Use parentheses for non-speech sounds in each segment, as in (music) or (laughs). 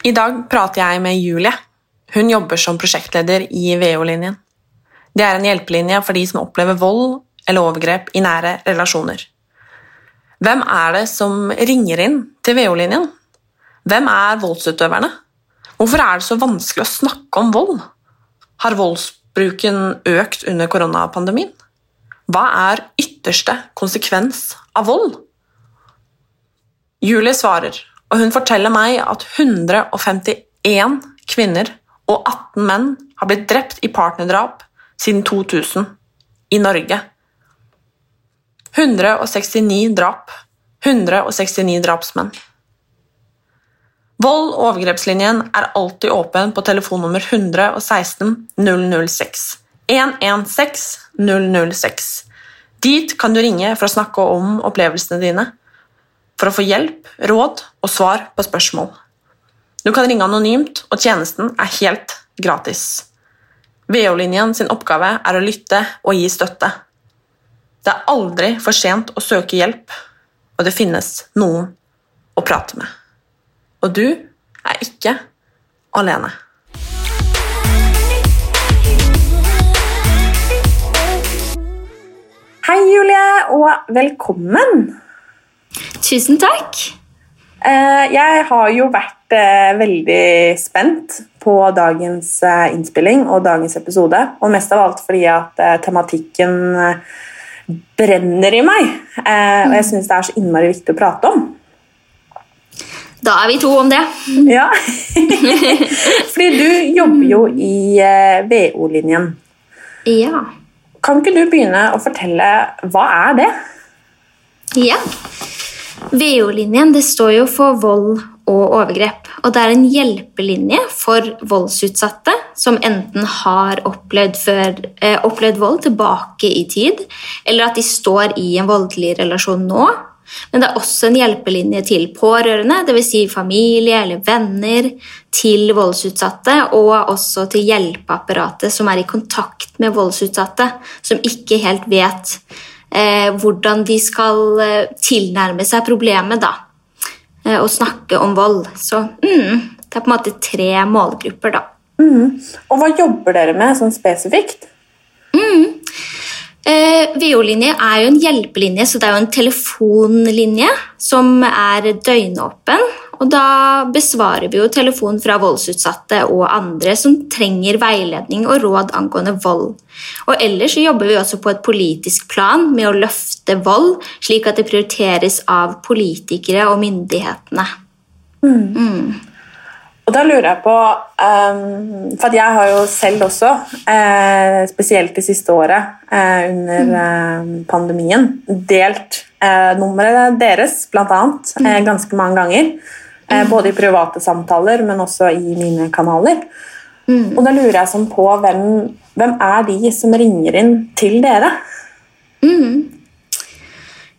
I dag prater jeg med Julie. Hun jobber som prosjektleder i VO-linjen. Det er en hjelpelinje for de som opplever vold eller overgrep i nære relasjoner. Hvem er det som ringer inn til VO-linjen? Hvem er voldsutøverne? Hvorfor er det så vanskelig å snakke om vold? Har voldsbruken økt under koronapandemien? Hva er ytterste konsekvens av vold? Julie svarer, og hun forteller meg at 151 kvinner og 18 menn har blitt drept i partnerdrap siden 2000 i Norge. 169 drap. 169 drapsmenn. Vold- og overgrepslinjen er alltid åpen på telefonnummer 116 006. 116 006. Dit kan du ringe for å snakke om opplevelsene dine, for å få hjelp, råd og svar på spørsmål. Du kan ringe anonymt, og tjenesten er helt gratis. VO-linjen sin oppgave er å lytte og gi støtte. Det er aldri for sent å søke hjelp, og det finnes noen å prate med. Og du er ikke alene. Hei, Julie, og velkommen. Tusen takk. Eh, Jeg har jo vært eh, veldig spent på dagens eh, innspilling og dagens episode, og mest av alt fordi at tematikken brenner i meg, og jeg syns det er så innmari viktig å prate om. Da er vi to om det. Ja, (laughs) fordi du jobber jo i eh, VO-linjen. Ja. Kan ikke du begynne å fortelle hva er det? Ja. VO-linjen det står jo for vold og overgrep. Og det er en hjelpelinje for voldsutsatte som enten har opplevd, før, eh, opplevd vold tilbake i tid, eller at de står i en voldelig relasjon nå. Men det er også en hjelpelinje til pårørende, dvs. Si familie eller venner, til voldsutsatte, og også til hjelpeapparatet som er i kontakt med voldsutsatte, som ikke helt vet eh, hvordan de skal eh, tilnærme seg problemet da, eh, og snakke om vold. Så mm, det er på en måte tre målgrupper, da. Og hva jobber dere med sånn spesifikt? Eh, VO-linje er jo en hjelpelinje, så det er jo en telefonlinje som er døgnåpen. Og da besvarer vi jo telefon fra voldsutsatte og andre som trenger veiledning og råd angående vold. Og ellers så jobber vi også på et politisk plan med å løfte vold, slik at det prioriteres av politikere og myndighetene. Og da lurer jeg på ehm, For jeg har jo selv også, eh, spesielt det siste året eh, under eh, pandemien, delt eh, nummeret deres, annet, eh, ganske mange ganger. Eh, både i private samtaler, men også i mine kanaler. Og da lurer jeg sånn på hvem, hvem er de som ringer inn til dere?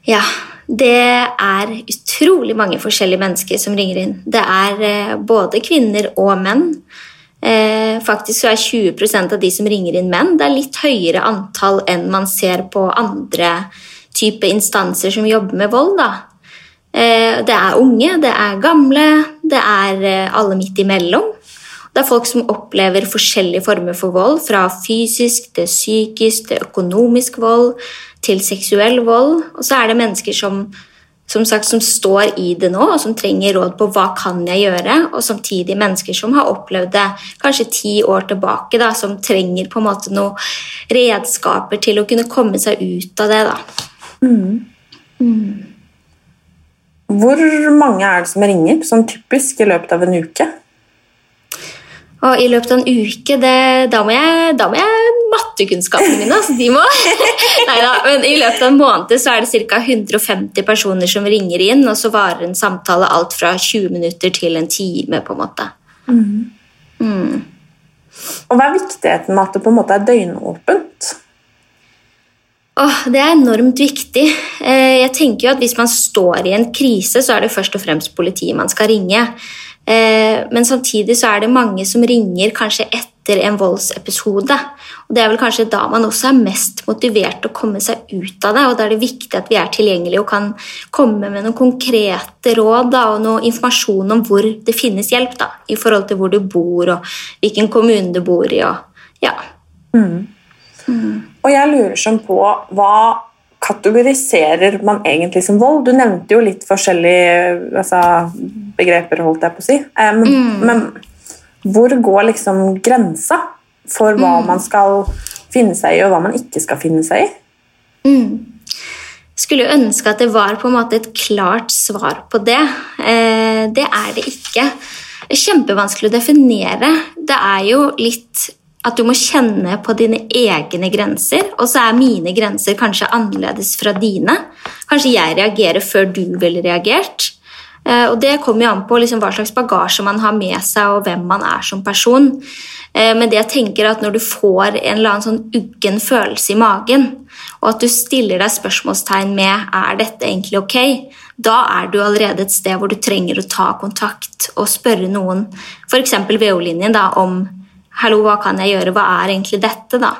Ja, det er utrolig mange forskjellige mennesker som ringer inn. Det er eh, både kvinner og menn. Eh, faktisk så er 20% av de som ringer inn menn. Det er litt høyere antall enn man ser på andre type instanser som jobber med vold. Da. Eh, det er unge, det er gamle, det er eh, alle midt imellom. Det er folk som opplever forskjellige former for vold, fra fysisk til psykisk til økonomisk vold til seksuell vold. Og så er det mennesker som, som, sagt, som står i det nå, og som trenger råd på hva kan jeg gjøre, og samtidig mennesker som har opplevd det kanskje ti år tilbake, da, som trenger på en måte noen redskaper til å kunne komme seg ut av det. Da. Hvor mange er det som ringer, sånn typisk i løpet av en uke? Og i løpet av en uke, det, da, må jeg, da må jeg mattekunnskapene mine. Altså, de må. (laughs) Neida, men I løpet av en måned så er det ca. 150 personer som ringer inn, og så varer en samtale alt fra 20 minutter til en time. på en måte. Og hva er viktigheten med at det på en måte er døgnåpent? Åh, det er enormt viktig. Eh, Jeg tenker jo at Hvis man står i en krise, så er det først og fremst politiet man skal ringe. Eh, Men samtidig så er det mange som ringer kanskje etter en voldsepisode. Og Det er vel kanskje da man også er mest motivert til å komme seg ut av det. og Da er det viktig at vi er tilgjengelige og kan komme med noen konkrete råd da, og noe informasjon om hvor det finnes hjelp. da, I forhold til hvor du bor og hvilken kommune du bor i. og ja. Og jeg lurer sånn på hva kategoriserer man egentlig som vold? Du nevnte jo litt forskjellige altså, begreper, holdt jeg på å si. Um, Men, men hvor går liksom grensa for hva man skal finne seg i, og hva man ikke skal finne seg i? Skulle ønske at det var på en måte et klart svar på det. Eh, det er det ikke. Det kjempevanskelig å definere. Det er jo litt at du må kjenne på dine egne grenser, og så er mine grenser kanskje annerledes fra dine. Kanskje jeg reagerer før du ville reagert. Eh, Og Det kommer jo an på liksom hva slags bagasje man har med seg, og hvem man er som person. Eh, Men det jeg tenker er at når du får en eller annen sånn uggen følelse i magen, og at du stiller deg spørsmålstegn med er dette egentlig ok, da er du allerede et sted hvor du trenger å ta kontakt og spørre noen, f.eks. VO-linjen, om Hallo, hva kan jeg gjøre? Hva er egentlig dette, da?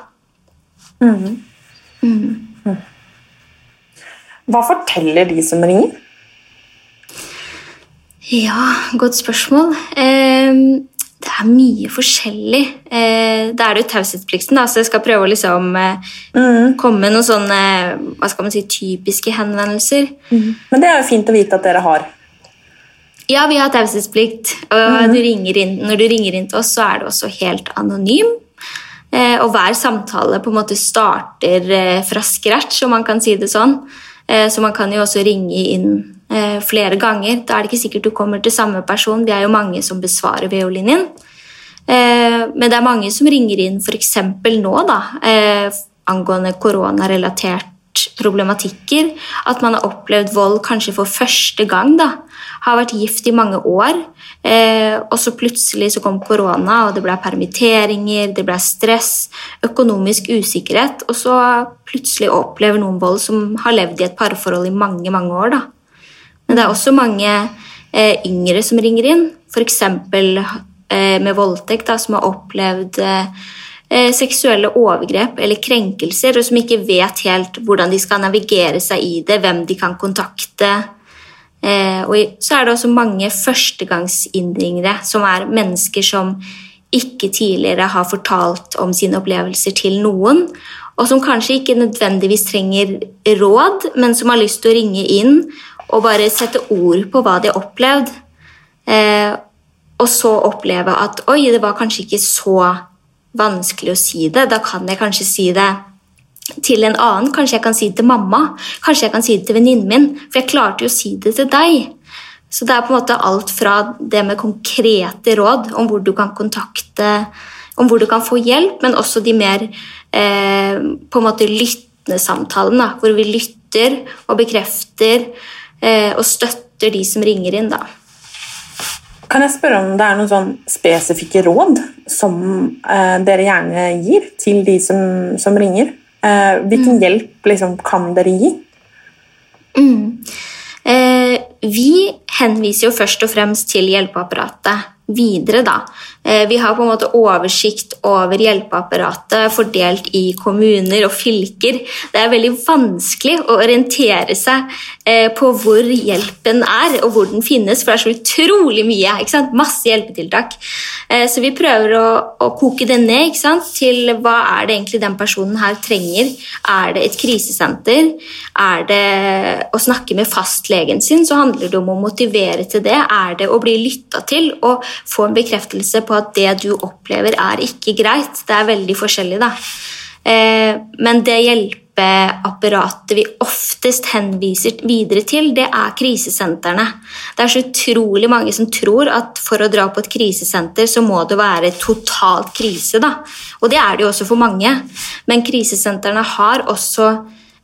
Hva forteller de som ringer? Ja, godt spørsmål. Eh, det er mye forskjellig. Eh, da er det jo taushetsplikten, da, så jeg skal prøve å liksom eh, komme med noen sånne hva skal man si, typiske henvendelser. Men det er jo fint å vite at dere har. Ja, vi har taushetsplikt. Og du inn, når du ringer inn til oss, så er det også helt anonym. Eh, og hver samtale på en måte starter eh, fra scratch, om man kan si det sånn. Eh, så man kan jo også ringe inn flere ganger. Da er det ikke sikkert du kommer til samme person. Vi er jo mange som besvarer VO-linjen. Eh, men det er mange som ringer inn f.eks. nå da, angående koronarelatert problematikker. At man har opplevd vold kanskje for første gang. da, Har vært gift i mange år. Eh, og så plutselig så kom korona, og det ble permitteringer, det ble stress, økonomisk usikkerhet. Og så plutselig opplever noen vold som har levd i et parforhold i mange, mange år. da. Men det er også mange eh, yngre som ringer inn, f.eks. Eh, med voldtekt, da, som har opplevd eh, seksuelle overgrep eller krenkelser, og som ikke vet helt hvordan de skal navigere seg i det, hvem de kan kontakte. Eh, og så er det også mange førstegangsinnringere, som er mennesker som ikke tidligere har fortalt om sine opplevelser til noen, og som kanskje ikke nødvendigvis trenger råd, men som har lyst til å ringe inn og bare sette ord på hva de har opplevd. Eh, og så oppleve at oi, det var kanskje ikke så vanskelig å si det. Da kan jeg kanskje si det til en annen. Kanskje jeg kan si det til mamma. Kanskje jeg kan si det til venninnen min. For jeg klarte jo å si det til deg. Så det er på en måte alt fra det med konkrete råd om hvor du kan kontakte om hvor du kan få hjelp, men også de mer eh, på en måte lyttende samtalene, hvor vi lytter og bekrefter eh, og støtter de som ringer inn. da. Kan jeg spørre om det er noen sånn spesifikke råd som eh, dere gjerne gir til de som, som ringer? Eh, hvilken hjelp liksom, kan dere gi? Eh, vi henviser jo først og fremst til hjelpeapparatet videre, da. Eh, Vi har på en måte oversikt over hjelpeapparatet fordelt i kommuner og fylker. Det er veldig vanskelig å orientere seg eh, på hvor hjelpen er, og hvor den finnes, for det er så utrolig mye. Ikke sant? Masse hjelpetiltak. Eh, Så vi prøver å, å koke det ned til hva er det egentlig den personen her trenger. Er det et krisesenter? Er det å snakke med fastlegen sin, så handler det om å motivere til det. Er det å bli lytta til og få en bekreftelse på at det du opplever, er ikke greit? Det er veldig forskjellig, da. Eh, Men det hjelpeapparatet vi oftest henviser videre til, det er krisesentrene. Det er så utrolig mange som tror at for å dra på et krisesenter, så må det være totalt krise, da. Og det er det jo også for mange. Men krisesentrene har også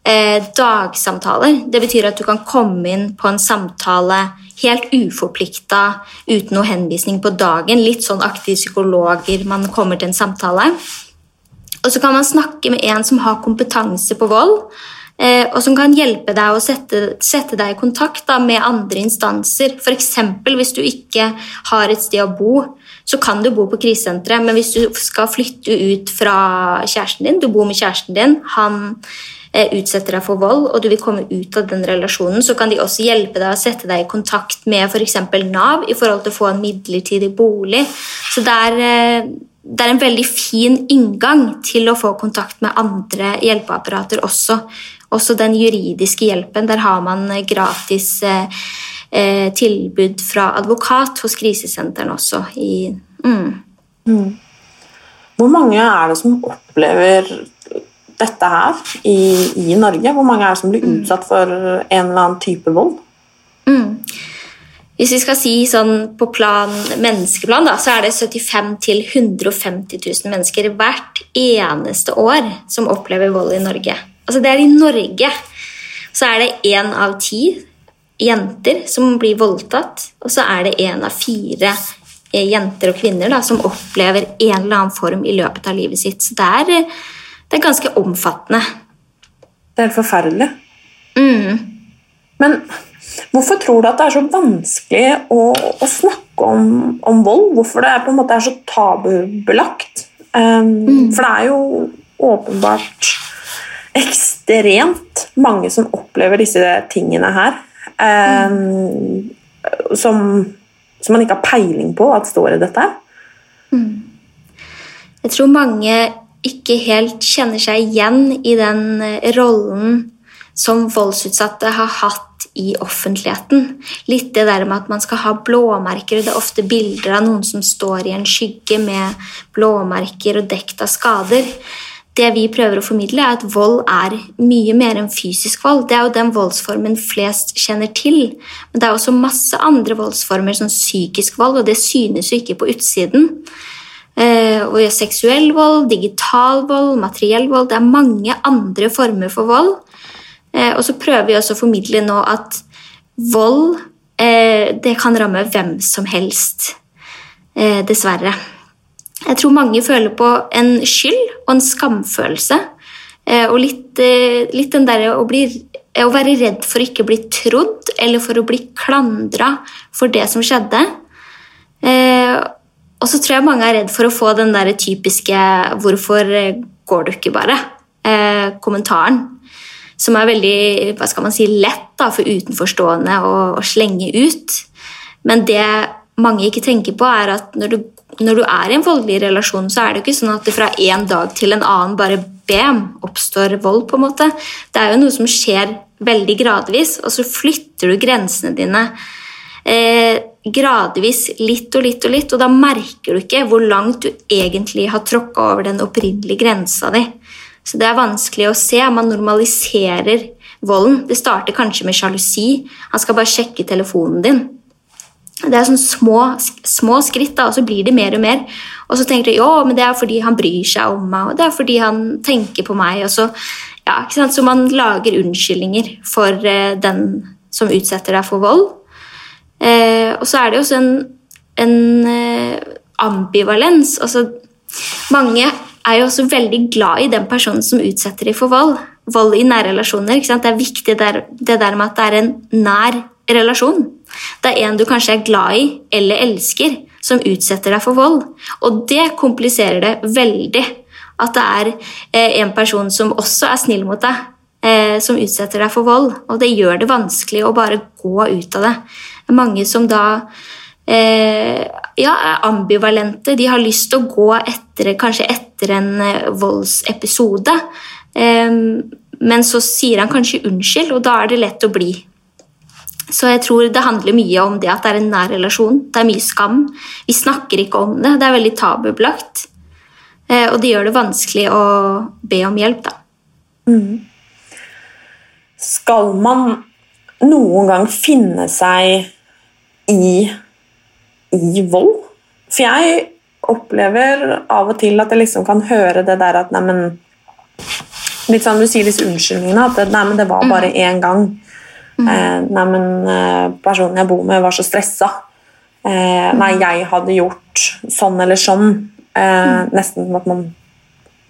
eh, dagsamtaler. Det betyr at du kan komme inn på en samtale helt uforplikta, uten noe henvisning på dagen. Litt sånn aktive psykologer man kommer til en samtale. Og så kan man snakke med en som har kompetanse på vold, eh, og som kan hjelpe deg å sette, sette deg i kontakt da, med andre instanser. F.eks. hvis du ikke har et sted å bo, så kan du bo på krisesenteret, men hvis du skal flytte ut fra kjæresten din, du bor med kjæresten din, han utsetter deg for vold, og du vil komme ut av den relasjonen, så kan de også hjelpe deg å sette deg i kontakt med f.eks. Nav i forhold til å få en midlertidig bolig. Så det er, eh, det er en veldig fin inngang til å få kontakt med andre hjelpeapparater også. Også den juridiske hjelpen. Der har man eh, gratis eh, eh, tilbud fra advokat hos krisesentrene også. I, mm. Hvor mange er det som opplever dette her i, i Norge? Hvor mange er det som blir utsatt for en eller annen type vold? Mm. Hvis vi skal si sånn på plan, menneskeplan, da, så er det 75 000-150 000 mennesker hvert eneste år som opplever vold i Norge. Altså det er i Norge. Så er det én av ti jenter som blir voldtatt, og så er det én av fire eh, jenter og kvinner da, som opplever en eller annen form i løpet av livet sitt. Så det er, det er ganske omfattende. Det er helt forferdelig. Mm. Men hvorfor tror du at det er så vanskelig å, å snakke om, om vold? Hvorfor det er, på en måte er så tabubelagt? Um, For det er jo åpenbart ekstremt mange som opplever disse tingene her. um, som, som man ikke har peiling på at står i dette. Jeg tror mange ikke helt kjenner seg igjen i den eh, rollen som voldsutsatte har hatt i offentligheten. Litt det der med at man skal ha blåmerker. og Det er ofte bilder av noen som står i en skygge med blåmerker og dekt av skader. Det vi prøver å formidle, er at vold er mye mer enn fysisk vold. Det er jo den voldsformen flest kjenner til. Men det er også masse andre voldsformer, som psykisk vold, og det synes jo ikke på utsiden. Eh, og seksuell vold, digital vold, materiell vold. Det er mange andre former for vold. Eh, og så prøver vi også å formidle nå at vold eh, det kan ramme hvem som helst. Dessverre. Jeg tror mange føler på en skyld og en skamfølelse. Og litt, litt den derre å, å være redd for å ikke bli trodd eller for å bli klandra for det som skjedde. Og så tror jeg mange er redd for å få den der typiske 'hvorfor går du ikke bare?' eh, kommentaren. Som er veldig hva skal man si, lett da, for utenforstående å, å slenge ut. Men det mange ikke tenker på, er at når du, når du er i en voldelig relasjon, så er det jo ikke sånn at det fra en dag til en annen bare bam, oppstår vold. på en måte. Det er jo noe som skjer veldig gradvis, og så flytter du grensene dine eh, gradvis litt og litt og litt, og da merker du ikke hvor langt du egentlig har tråkka over den opprinnelige grensa di. Så det er vanskelig å se. Man normaliserer volden. Det starter kanskje med sjalusi. Han skal bare sjekke telefonen din. Det er sånn små, små skritt, da, og så blir det mer og mer. Og så tenker du men det er fordi han bryr seg om meg, og det er fordi han tenker på meg. Så, ja, så man lager unnskyldninger for eh, den som utsetter deg for vold. Eh, og så er det jo også en, en eh, ambivalens. Altså, mange er jo også veldig glad i den personen som utsetter dem for vold. Vold i nære relasjoner. Det er viktig der, det der med at det er en nær relasjon. Det er en du kanskje er glad i eller elsker. som utsetter deg for vold. Og det kompliserer det veldig. At det er eh, en person som også er snill mot deg, eh, som utsetter deg for vold. Og det gjør det vanskelig å bare gå ut av det. Mange som da eh, ja, er ambivalente. De har lyst til å gå etter, kanskje etter en eh, voldsepisode. Eh, men så sier han kanskje unnskyld, og da er det lett å bli. Så jeg tror det handler mye om det at det er en nær relasjon. Det er mye skam. Vi snakker ikke om det. Det er veldig tabubelagt. Eh, og det gjør det vanskelig å be om hjelp, da. Skal man noen gang finne seg i, i vold? For jeg opplever av og til at jeg liksom kan høre det der at Neimen Litt sånn du sier disse unnskyldningene. At nei, men det var bare én gang. Eh, neimen, eh, personen jeg bor med, var så stressa. Eh, nei, jeg hadde gjort sånn eller sånn. Eh, Nesten som at man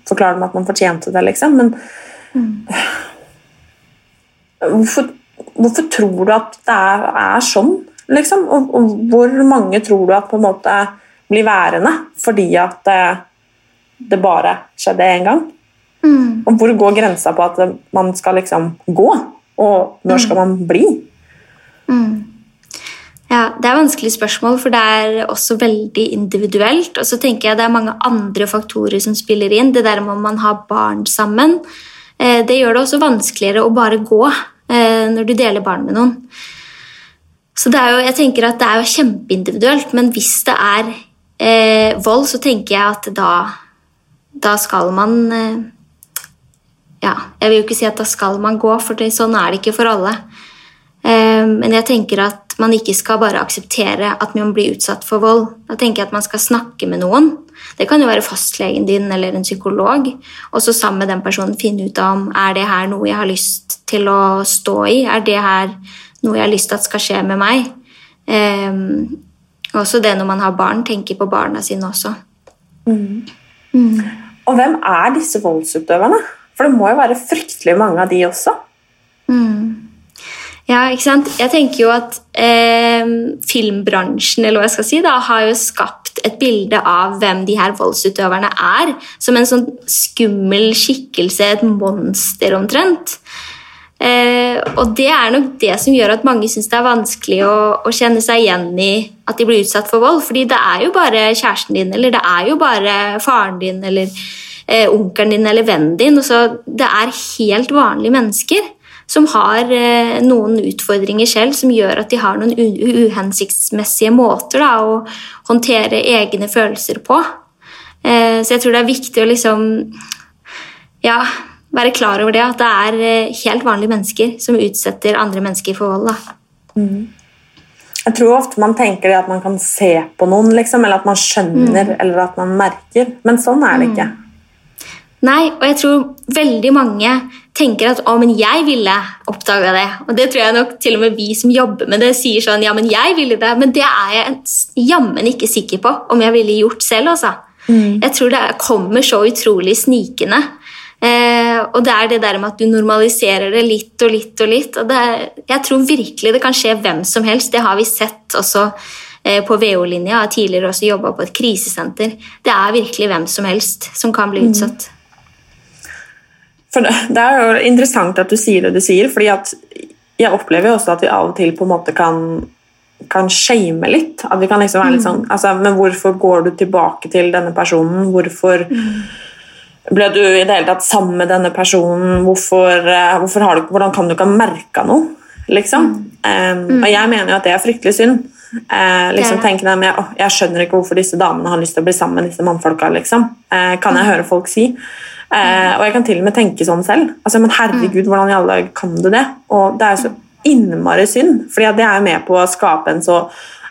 forklarer dem at man fortjente det, liksom. Men hvorfor, hvorfor tror du at det er, er sånn? Liksom? Og, og hvor mange tror du at på en måte blir værende fordi at det, det bare skjedde én gang? Og hvor går grensa på at man skal liksom gå? Og når skal man bli? Ja, Det er vanskelig spørsmål, for det er også veldig individuelt. Og så tenker jeg det er mange andre faktorer som spiller inn. Det der med om man har barn sammen. eh, Det gjør det også vanskeligere å bare gå eh, når du deler barn med noen. Så det er jo, jeg tenker at det er jo kjempeindividuelt, men hvis det er eh, vold, så tenker jeg at da, da skal man eh, ja, Jeg vil jo ikke si at da skal man gå, for det, sånn er det ikke for alle. Eh, men jeg tenker at man ikke skal bare akseptere at man blir utsatt for vold. Da tenker jeg at man skal snakke med noen. Det kan jo være fastlegen din eller en psykolog. Og så sammen med den personen finne ut om er det her noe jeg har lyst til å stå i. Er det her noe jeg har lyst til at skal skje med meg? Um, også det når man har barn, tenker på barna sine også. Og hvem er disse voldsutøverne? For det må jo være fryktelig mange av de også. Ja, ikke sant? Jeg tenker jo at eh, filmbransjen eller hva jeg skal si, da, har jo skapt et bilde av hvem de her voldsutøverne er. Som en sånn skummel skikkelse, et monster omtrent. Eh, og det er nok det som gjør at mange syns det er vanskelig å, å kjenne seg igjen i at de blir utsatt for vold. Fordi det er jo bare kjæresten din, eller det er jo bare faren din, eller eh, onkelen din eller vennen din. Og så det er helt vanlige mennesker som har eh, noen utfordringer selv som gjør at de har noen uhensiktsmessige måter da, å håndtere egne følelser på. Eh, så jeg tror det er viktig å liksom ja, være klar over det, at det er eh, helt vanlige mennesker som utsetter andre mennesker for vold. Da. Jeg tror ofte man tenker at man kan se på noen, liksom, eller at man skjønner eller at man merker. Men sånn er det ikke. Nei, og jeg tror veldig mange tenker at å, men jeg ville oppdaga det. Og det tror jeg nok til og med vi som jobber med det, sier sånn ja, men jeg ville det. Men det er jeg jammen ikke sikker på om jeg ville gjort selv, altså. Jeg tror det er- kommer så utrolig snikende. Og det er det der med at du normaliserer det litt og litt og litt. Og det er, jeg tror virkelig det kan skje hvem som helst. Det har vi sett også eh, på VO-linja. Jeg har tidligere også jobba på et krisesenter. Det er virkelig hvem som helst som kan bli utsatt. For det, det er jo interessant at du sier det du sier, fordi at jeg opplever jo også at vi av og til på en måte kan kan shame litt. At vi kan liksom være litt sånn altså, Men hvorfor går du tilbake til denne personen? Hvorfor ble du i det hele tatt sammen med denne personen? Hvorfor, eh, hvorfor har du, hvordan kan du ikke ha merka noe? Liksom. Um, og jeg mener jo at det er fryktelig synd. Uh, liksom tenke deg med, oh, Jeg skjønner ikke hvorfor disse damene har lyst til å bli sammen med disse mannfolka. Liksom. Uh, kan jeg høre folk si. Uh, og jeg kan til og med tenke sånn selv. Altså, men herregud, hvordan i alle dager kan du det? Og det er jo så innmari synd, for det er med på å skape en så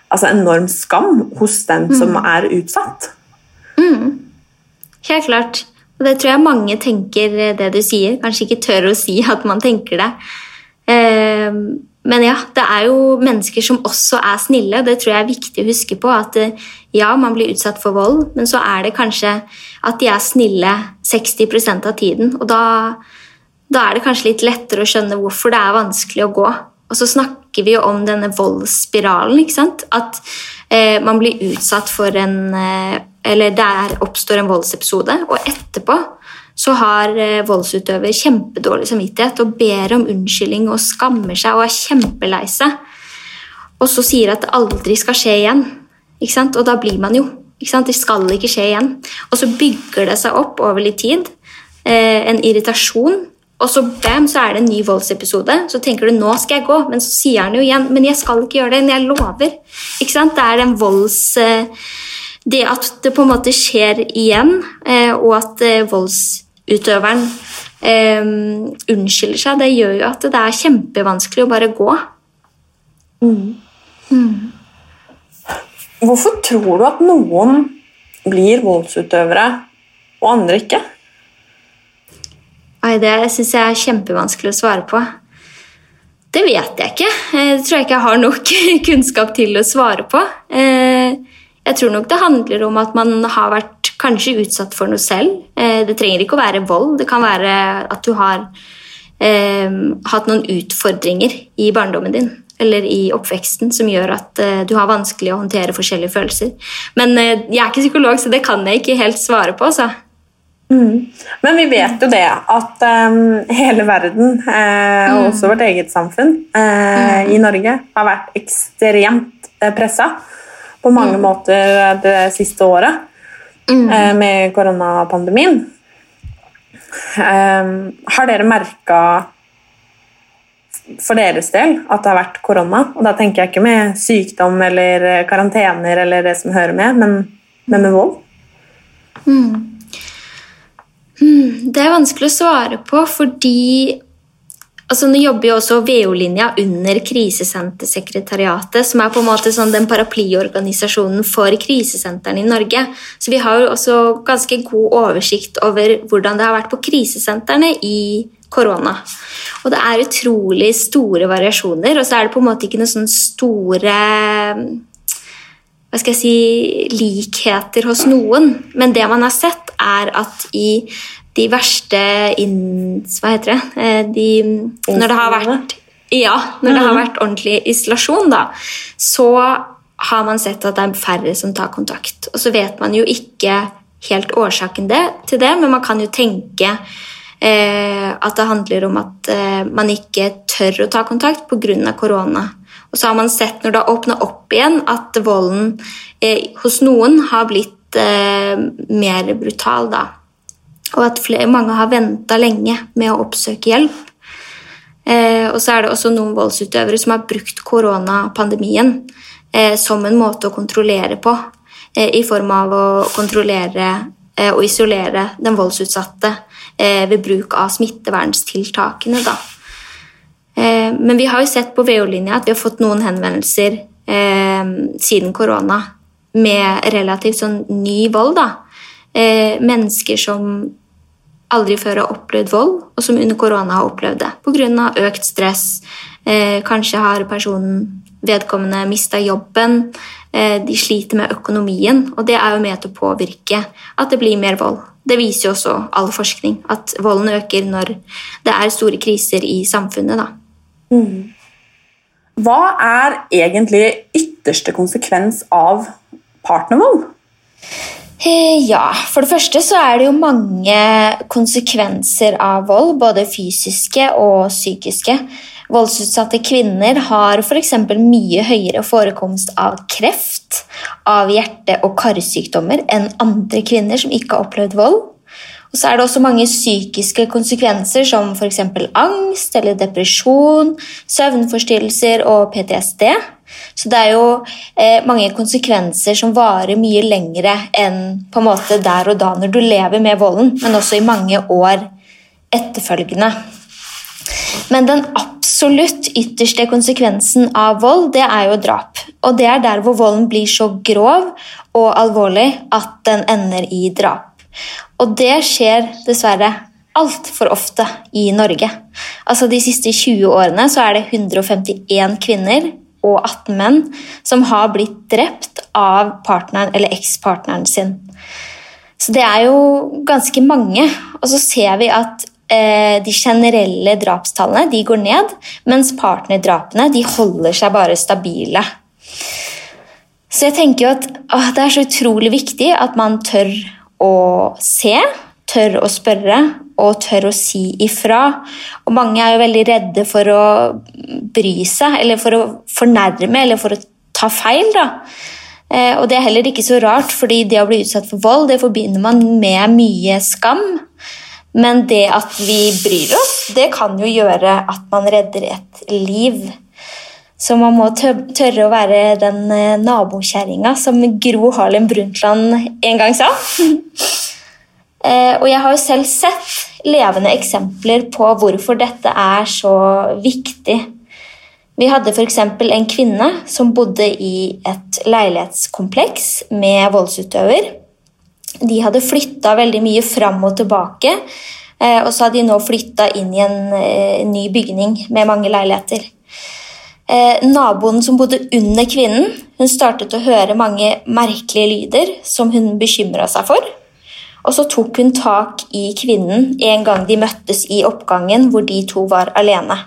altså, enorm skam hos den som er utsatt. Helt klart. Og det tror jeg mange tenker eh, det du sier. Kanskje ikke tør å si at man tenker det. Eh, Men ja, det er jo mennesker som også er snille. og Det tror jeg er viktig å huske på. At eh, ja, man blir utsatt for vold, men så er det kanskje at de er snille 60% av tiden. Og da, da er det kanskje litt lettere å skjønne hvorfor det er vanskelig å gå. Og så snakker vi jo om denne voldsspiralen. ikke sant? At Eh, man blir utsatt for en eh, Eller der oppstår en voldsepisode, og etterpå så har eh, voldsutøver kjempedårlig samvittighet og ber om unnskyldning og skammer seg og er kjempelei seg. Og så sier at det aldri skal skje igjen. Ikke sant? Og da blir man jo. Ikke sant? Det skal ikke skje igjen. Og så bygger det seg opp over litt tid. Eh, en irritasjon. Og så bam, så er det en ny voldsepisode. Så tenker du nå skal jeg gå, men så sier han jo igjen men jeg skal ikke gjøre det. Men jeg lover. Ikke sant? Det er den volds... Eh, det at det på en måte skjer igjen, eh, og at eh, voldsutøveren eh, unnskylder seg, det gjør jo at det er kjempevanskelig å bare gå. Hvorfor tror du at noen blir voldsutøvere, og andre ikke? Oi, det syns jeg er kjempevanskelig å svare på. Det vet jeg ikke. Det tror jeg ikke jeg har nok (laughs) kunnskap til å svare på. Eh, Jeg tror nok det handler om at man har vært kanskje utsatt for noe selv. Eh, Det trenger ikke å være vold. Det kan være at du har eh, hatt noen utfordringer i barndommen din eller i oppveksten som gjør at eh, du har vanskelig å håndtere forskjellige følelser. Men eh, jeg er ikke psykolog, så det kan jeg ikke helt svare på. altså. Men vi vet jo det at um, hele verden, eh, og også vårt eget samfunn eh, i Norge, har vært ekstremt eh, pressa på mange måter det siste året eh, med koronapandemien. Eh, har dere merka for deres del at det har vært korona? Og da tenker jeg ikke med sykdom eller karantener eller det som hører med, men, men med vold. Det er vanskelig å svare på fordi altså Nå jobber jo også VO-linja under Krisesentersekretariatet, som er på en måte sånn den paraplyorganisasjonen for krisesentrene i Norge. Så vi har jo også ganske god oversikt over hvordan det har vært på krisesentrene i korona. Og det er utrolig store variasjoner, og så er det på en måte ikke noen sånne store hva skal jeg si, likheter hos noen. Men det man har sett, er at i de verste inn... Hva heter det? Eh, De, når det har vært ja, når det har vært ordentlig isolasjon, da, så har man sett at det er færre som tar kontakt. Og så vet man jo ikke helt årsaken det, til det, men man kan jo tenke eh, at det handler om at eh, man ikke tør å ta kontakt pga. korona. Og så har man sett når det har åpna opp igjen, at volden eh, hos noen har blitt eh, mer brutal. da. Og at flere, mange har venta lenge med å oppsøke hjelp. Eh, og så er det også noen voldsutøvere som har brukt koronapandemien eh, som en måte å kontrollere på. Eh, I form av å kontrollere eh, og isolere den voldsutsatte eh, ved bruk av smitteverntiltakene. Da. Eh, men vi har jo sett på VO-linja at vi har fått noen henvendelser siden korona med relativt sånn ny vold. da. Eh, mennesker som aldri før har opplevd vold, og som under korona har opplevd det pga. økt stress. Eh, kanskje har personen vedkommende mista jobben. Eh, de sliter med økonomien, og det er jo med til å påvirke at det blir mer vold. Det viser jo også all forskning, at volden øker når det er store kriser i samfunnet. da. Hva er egentlig ytterste konsekvens av partnervold? Eh, Ja, for det første så er det jo mange konsekvenser av vold, både fysiske og psykiske. Voldsutsatte kvinner har f.eks. mye høyere forekomst av kreft, av hjerte- og karsykdommer enn andre kvinner som ikke har opplevd vold. Og så er det også mange psykiske konsekvenser som f.eks. angst eller depresjon, søvnforstyrrelser og PTSD. Så det er jo eh, mange konsekvenser som varer mye lengre enn på en måte der og da når du lever med volden, men også i mange år etterfølgende. Men den absolutt ytterste konsekvensen av vold, det er jo drap. Og det er der hvor volden blir så grov og alvorlig at den ender i drap. Og det skjer dessverre altfor ofte i Norge. Altså De siste 20 årene så er det 151 kvinner og 18 menn som har blitt drept av partneren eller ekspartneren sin. Så det er jo ganske mange. Og så ser vi at eh, de generelle drapstallene de går ned, mens partnerdrapene de holder seg bare stabile. Så jeg tenker jo at å, det er så utrolig viktig at man tør å se, tør å spørre og tør å si ifra. Og mange er jo veldig redde for å bry seg, eller for å fornærme, eller for å ta feil. da. Eh, og det er heller ikke så rart, fordi det å bli utsatt for vold det forbinder man med mye skam. Men det at vi bryr oss, det kan jo gjøre at man redder et liv. Så man må tørre å være den eh, nabokjerringa som Gro Harlem Brundtland en gang sa. (laughs) Eh, og jeg har jo selv sett levende eksempler på hvorfor dette er så viktig. Vi hadde f.eks. en kvinne som bodde i et leilighetskompleks med voldsutøver. De hadde flytta veldig mye fram og tilbake, eh, og så hadde de nå flytta inn i en eh, ny bygning med mange leiligheter. Naboen som bodde under kvinnen, hun startet å høre mange merkelige lyder som hun bekymra seg for. Og så tok hun tak i kvinnen en gang de møttes i oppgangen hvor de to var alene.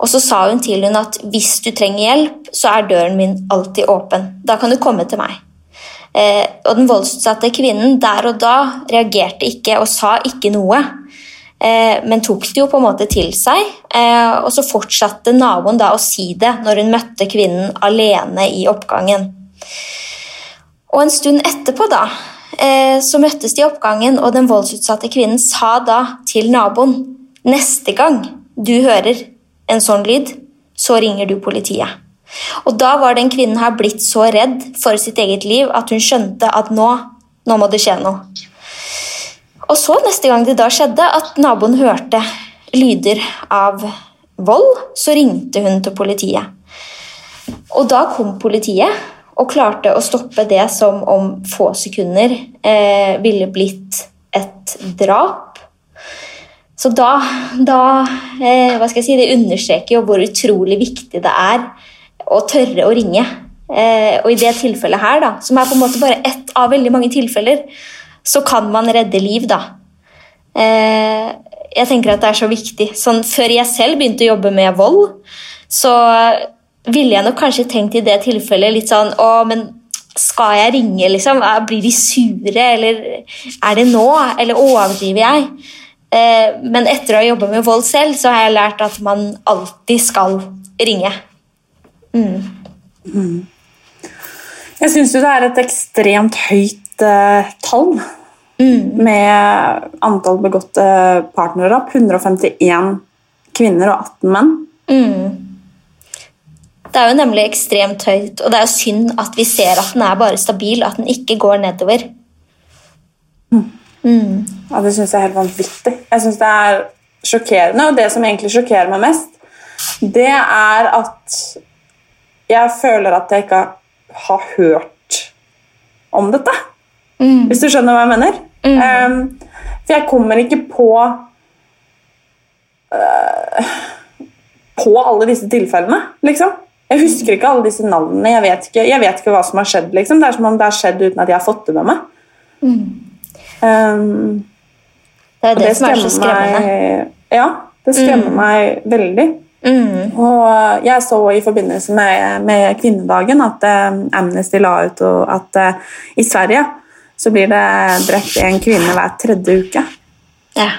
Og så sa hun til henne at hvis du trenger hjelp, så er døren min alltid åpen. Da kan du komme til meg. Eh, og den voldsutsatte kvinnen der og da reagerte ikke og sa ikke noe. Eh, men tok det jo på en måte til seg. Eh, og så fortsatte naboen da å si det når hun møtte kvinnen alene i oppgangen. Og en stund etterpå da, så møttes de i oppgangen, og den voldsutsatte kvinnen sa da til naboen neste gang du hører en sånn lyd, så ringer du politiet. Og da var den kvinnen her blitt så redd for sitt eget liv at hun skjønte at nå, nå må det skje noe. Og så neste gang det da skjedde at naboen hørte lyder av vold, så ringte hun til politiet. Og da kom politiet og klarte å stoppe det som om få sekunder eh, ville blitt et drap. Så da, da eh, hva skal jeg si, Det understreker jo hvor utrolig viktig det er å tørre å ringe. Eh, og i det tilfellet her, da, som er på en måte bare ett av veldig mange tilfeller, så kan man redde liv, da. Eh, jeg tenker at det er så viktig. Sånn, før jeg selv begynte å jobbe med vold, så ville jeg nok kanskje tenkt i det tilfellet litt sånn Å, men skal jeg ringe, liksom? Blir de sure, eller er det nå? Eller overdriver jeg? Eh, men etter å ha jobba med vold selv, så har jeg lært at man alltid skal ringe. Jeg syns jo det er et ekstremt høyt eh, tall med antall begåtte partnerdrap. 151 kvinner og 18 menn. Det er jo nemlig ekstremt høyt, og det er jo synd at vi ser at den er bare stabil, at den ikke går nedover. Ja, Det syns jeg er helt vanvittig. Jeg synes det er sjokkerende, og det som egentlig sjokkerer meg mest, det er at jeg føler at jeg ikke har hørt om dette. Hvis du skjønner hva jeg mener? Um, for jeg kommer ikke på uh, På alle disse tilfellene, liksom. Jeg husker ikke alle disse navnene. Jeg vet ikke, jeg vet ikke hva som har skjedd. liksom. Det er som om det har skjedd uten at jeg har fått det med meg. Um, Det er det, det, som er så skremmende. Meg, ja, det skremmer meg veldig. Og jeg så i forbindelse med, med kvinnedagen at eh, Amnesty la ut at eh, i Sverige så blir det drept en kvinne hver tredje uke Ja.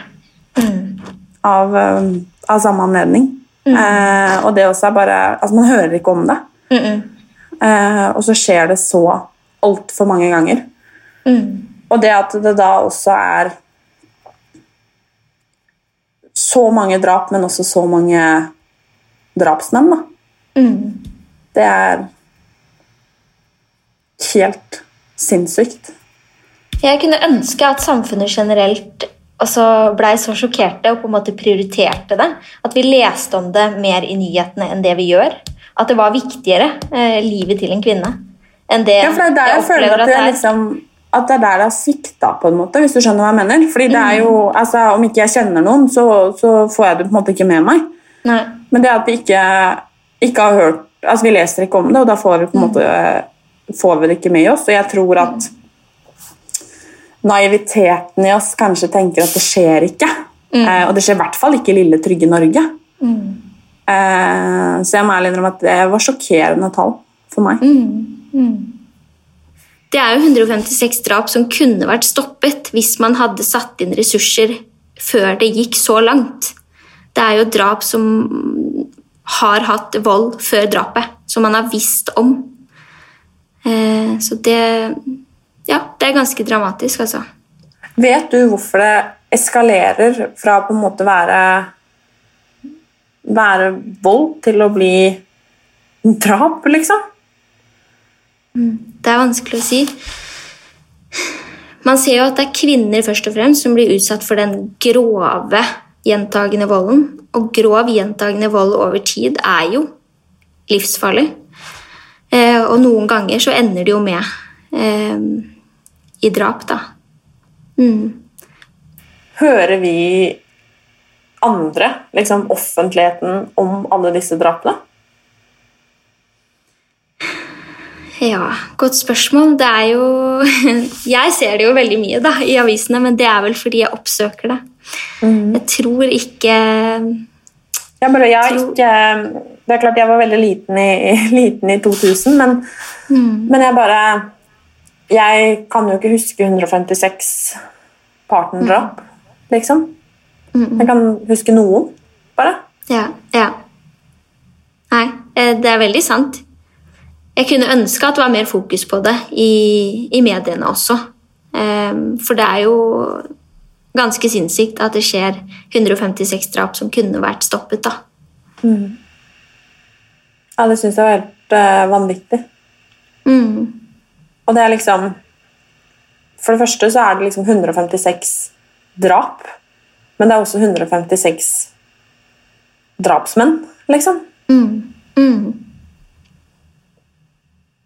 av, um, av samme anledning. Eh, og det også er bare Altså, man hører ikke om det. Eh, og så skjer det så altfor mange ganger. Og det at det da også er så mange drap, men også så mange drapsmenn, da. Det er helt sinnssykt. Jeg kunne ønske at samfunnet generelt også blei så sjokkerte og på en måte prioriterte det. At vi leste om det mer i nyhetene enn det vi gjør. At det var viktigere, eh, livet til en kvinne, enn det Ja, for det er der jeg, føler at det, er liksom, at det er der det har svikta, på en måte, hvis du skjønner hva jeg mener. Fordi det er jo, altså, Om ikke jeg kjenner noen, så, så får jeg det på en måte ikke med meg. Nei. Men det at vi ikke, ikke har hørt altså Vi leser ikke om det, og da får vi på en måte får vi det ikke med oss. Og jeg tror at naiviteten i oss kanskje tenker at det skjer ikke. Eh, og det skjer i hvert fall ikke i lille, trygge Norge. Eh, så jeg må ærlig innrømme at det var sjokkerende tall for meg. Det er jo 156 drap som kunne vært stoppet hvis man hadde satt inn ressurser før det gikk så langt. Det er jo drap som har hatt vold før drapet, som man har visst om. Eh, så det Ja, det er ganske dramatisk, altså. Vet du hvorfor det eskalerer fra på en måte være være vold til å bli drap, liksom? Det er vanskelig å si. Man ser jo at det er kvinner først og fremst som blir utsatt for den grove gjentagende volden. Og grov gjentagende vold over tid er jo livsfarlig. Eh, og noen ganger så ender det jo med eh, i drap, da. Mm. Hører vi andre, liksom offentligheten, om alle disse drapene? Ja, godt spørsmål. Det er jo (laughs) Jeg ser det jo veldig mye da, i avisene, men det er vel fordi jeg oppsøker det. Jeg tror ikke Ja, bare, jeg, ikke, det er klart jeg var veldig liten i, (laughs) liten i 2000, men, men jeg bare Jeg kan jo ikke huske 156 partnerdrap, liksom. Jeg kan huske noen, bare. Ja. ja. Nei, eh, det er veldig sant. Jeg kunne ønske at det var mer fokus på det i, i mediene også. Um, For det er jo ganske sinnssykt at det skjer 156 drap som kunne vært stoppet. da. Ja, det syns jeg var helt uh, vanvittig. Mm. Og det er liksom For det første så er det liksom 156 drap, men det er også 156 drapsmenn, liksom. Mm.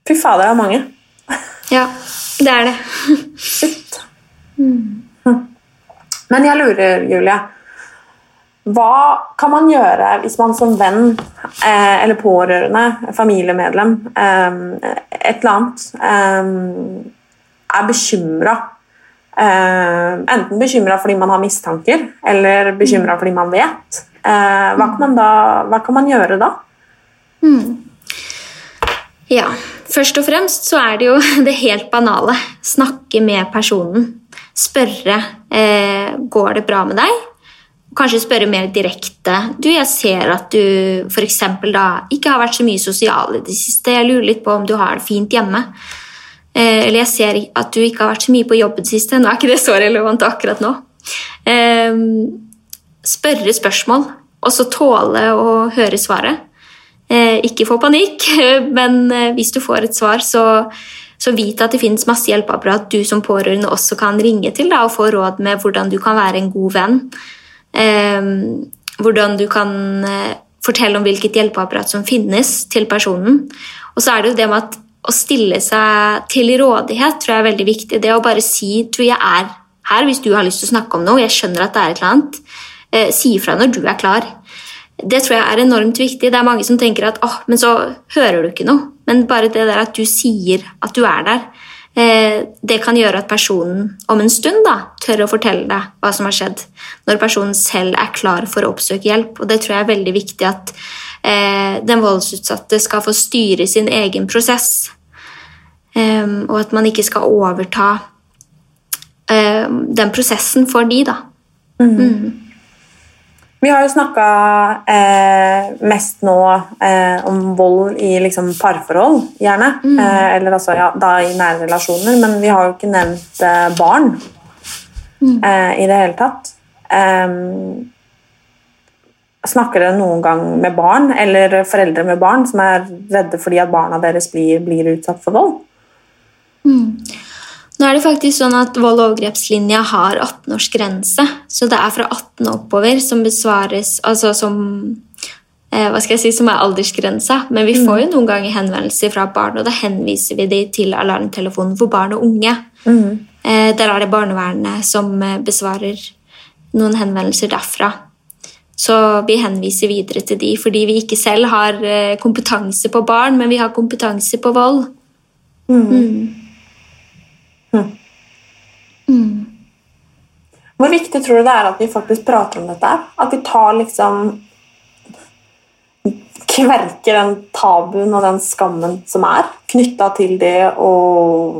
Fy fader, det er mange. Ja, det er det. Shit. Men jeg lurer, Julie. Hva kan man gjøre hvis man som venn eh, eller pårørende, familiemedlem, eh, et eller annet, eh, er bekymra? Enten bekymra fordi man har mistanker, eller bekymra fordi man vet. Hva, kan man da, hva kan man gjøre da? Ja, først og fremst så er det jo (laughs) det helt banale. Snakke med personen. Spørre eh, går det bra med deg. Kanskje spørre mer direkte. Du, jeg ser at du for da ikke har vært så mye sosial i det siste. Jeg lurer litt på om du har det fint hjemme. Eh, eller jeg ser at du ikke har vært så mye på jobb i det siste. Nå er ikke det så relevant akkurat nå. Eh, spørre spørsmål, og så tåle å høre svaret. Eh, ikke få panikk, (laughs) men eh, hvis du får et svar, så, så vit at det finnes masse hjelpeapparat du som pårørende også kan ringe til da, og få råd med hvordan du kan være en god venn. Eh, hvordan du kan eh, fortelle om hvilket hjelpeapparat som finnes til personen. Og så er det jo det med at å stille seg til rådighet tror jeg er veldig viktig. Det å bare si 'tror jeg er her hvis du har lyst til å snakke om noe, jeg skjønner at det er et eller annet. Eh, si ifra når du er klar. Det tror jeg er enormt viktig. Det er mange som tenker at åh, men så hører du ikke noe. Men bare det der at du sier at du er der, det kan gjøre at personen om en stund da, tør å fortelle deg hva som har skjedd. Når personen selv er klar for å oppsøke hjelp. Og det tror jeg er veldig viktig at eh, den voldsutsatte skal få styre sin egen prosess. Um, og at man ikke skal overta um, den prosessen for de, da. Vi har jo snakka eh, mest nå eh, om vold i liksom, parforhold, gjerne. Eh, eller altså, ja, da i nære relasjoner. Men vi har jo ikke nevnt eh, barn eh, i det hele tatt. Em, snakker dere noen gang med barn eller foreldre med barn som er redde fordi at barna deres blir, blir utsatt for vold? Nå er det faktisk sånn at Vold- og overgrepslinja har 18-årsgrense. Så det er fra 18 og oppover som besvares Altså som eh, hva skal jeg si, som er aldersgrensa. Men vi får jo noen ganger henvendelser fra barn, og da henviser vi de til alarmtelefonen for barn og unge. Eh, der er det barnevernet som eh, besvarer noen henvendelser derfra. Så vi henviser videre til de, fordi vi ikke selv har eh, kompetanse på barn, men vi har kompetanse på vold. Hvor viktig tror du det er at vi faktisk prater om dette? At vi tar liksom Kverker den tabuen og den skammen som er knytta til det å,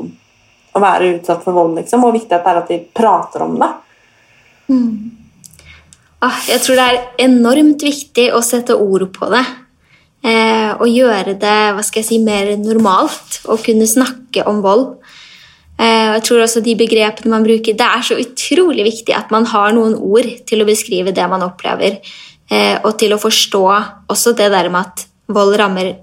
å være utsatt for vold, liksom. Hvor viktig det er at vi prater om det. Ah, jeg tror det er enormt viktig å sette ord på det. Eh, og gjøre det hva skal jeg si, mer normalt. Å kunne snakke om vold. Eh, jeg tror også de begrepene man bruker Det er så utrolig viktig at man har noen ord til å beskrive det man opplever. Eh, og til å forstå også det der med at vold rammer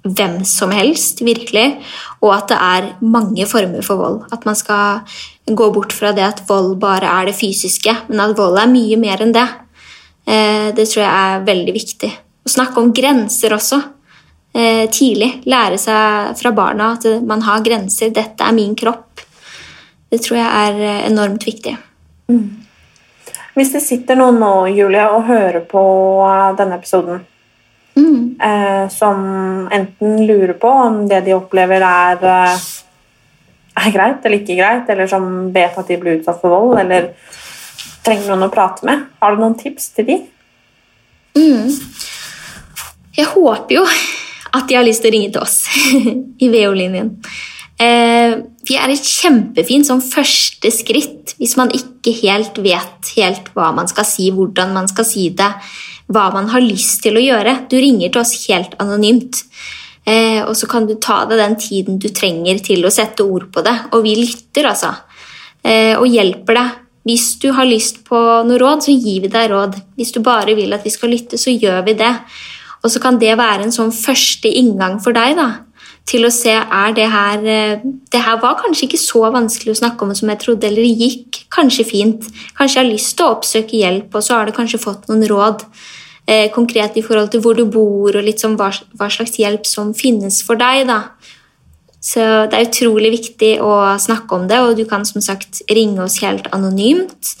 hvem som helst, virkelig. Og at det er mange former for vold. At man skal gå bort fra det at vold bare er det fysiske, men at vold er mye mer enn det. Eh, det tror jeg er veldig viktig. Å snakke om grenser også. Eh, tidlig. Lære seg fra barna at man har grenser. 'Dette er min kropp'. Det tror jeg er eh, enormt viktig. Hvis det sitter noen nå, Julie, og hører på eh, denne episoden, eh, som enten lurer på om det de opplever, er, er greit eller ikke greit, eller som vet at de blir utsatt for vold, eller trenger noen å prate med, har du noen tips til de? Jeg håper jo at de har lyst til å ringe til oss (laughs) i VO-linjen. Eh, vi er et kjempefint sånn første skritt hvis man ikke helt vet helt hva man skal si, hvordan man skal si det, hva man har lyst til å gjøre. Du ringer til oss helt anonymt. Eh, og så kan du ta deg den tiden du trenger til å sette ord på det. Og vi lytter, altså. Eh, og hjelper deg. Hvis du har lyst på noe råd, så gir vi deg råd. Hvis du bare vil at vi skal lytte, så gjør vi det. Og så kan det være en sånn første inngang for deg da, til å se er det her eh, Det her var kanskje ikke så vanskelig å snakke om som jeg trodde, eller det gikk kanskje fint. Kanskje jeg har lyst til å oppsøke hjelp, og så har du kanskje fått noen råd eh, konkret i forhold til hvor du bor, og litt sånn hva, hva slags hjelp som finnes for deg. da. Så det er utrolig viktig å snakke om det, og du kan som sagt ringe oss helt anonymt.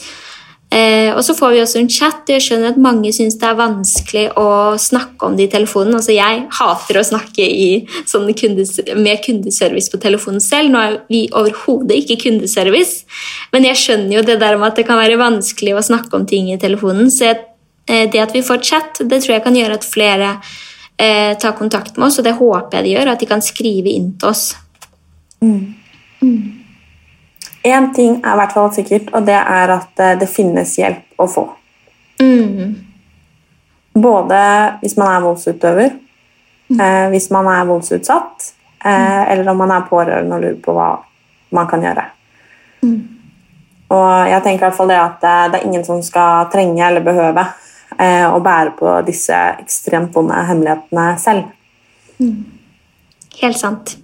Eh, og så får vi også en chat. Jeg skjønner at mange syns det er vanskelig å snakke om det i telefonen. Altså, jeg hater å snakke i, sånne kundes, med kundeservice på telefonen selv. Nå er vi overhodet ikke kundeservice, men jeg skjønner jo det der med at det kan være vanskelig å snakke om ting i telefonen. Så jeg, eh, det at vi får chat, det tror jeg kan gjøre at flere eh, tar kontakt med oss, og det håper jeg de gjør, at de kan skrive inn til oss. Én ting er i hvert fall sikkert, og det er at eh, det finnes hjelp å få. Både hvis man er voldsutøver, eh, hvis man er voldsutsatt, eh, eller om man er pårørende og lurer på hva man kan gjøre. Og jeg tenker i hvert fall det at eh, det er ingen som skal trenge eller behøve eh, å bære på disse ekstremt vonde hemmelighetene selv. Helt sant.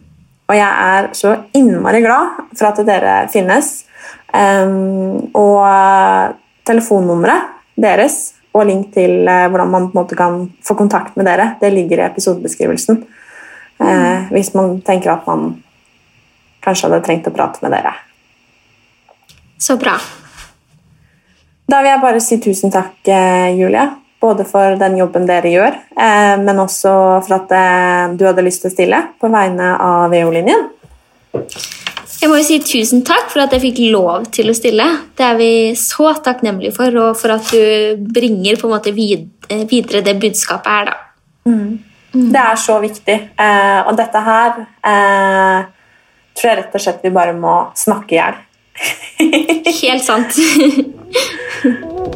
Og jeg er så innmari glad for at dere finnes. Og eh, telefonnummeret deres og link til eh, hvordan man på en måte kan få kontakt med dere, det ligger i episodebeskrivelsen. Eh, hvis man tenker at man kanskje hadde trengt å prate med dere. Så bra. Da vil jeg bare si tusen takk, Julie. Både for den jobben dere gjør, eh, men også for at eh, du hadde lyst til å stille på vegne av VO-linjen. Jeg må jo si tusen takk for at jeg fikk lov til å stille. Det er vi så takknemlige for, og for at du bringer på en måte eh, videre det budskapet her, da. Det er så viktig. Eh, og dette her eh, tror jeg rett og slett vi bare må snakke i hjel. Helt sant. (laughs)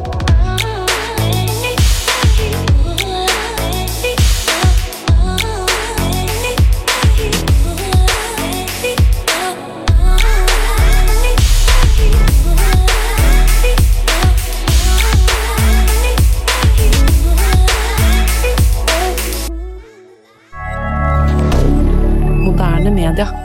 moderne media.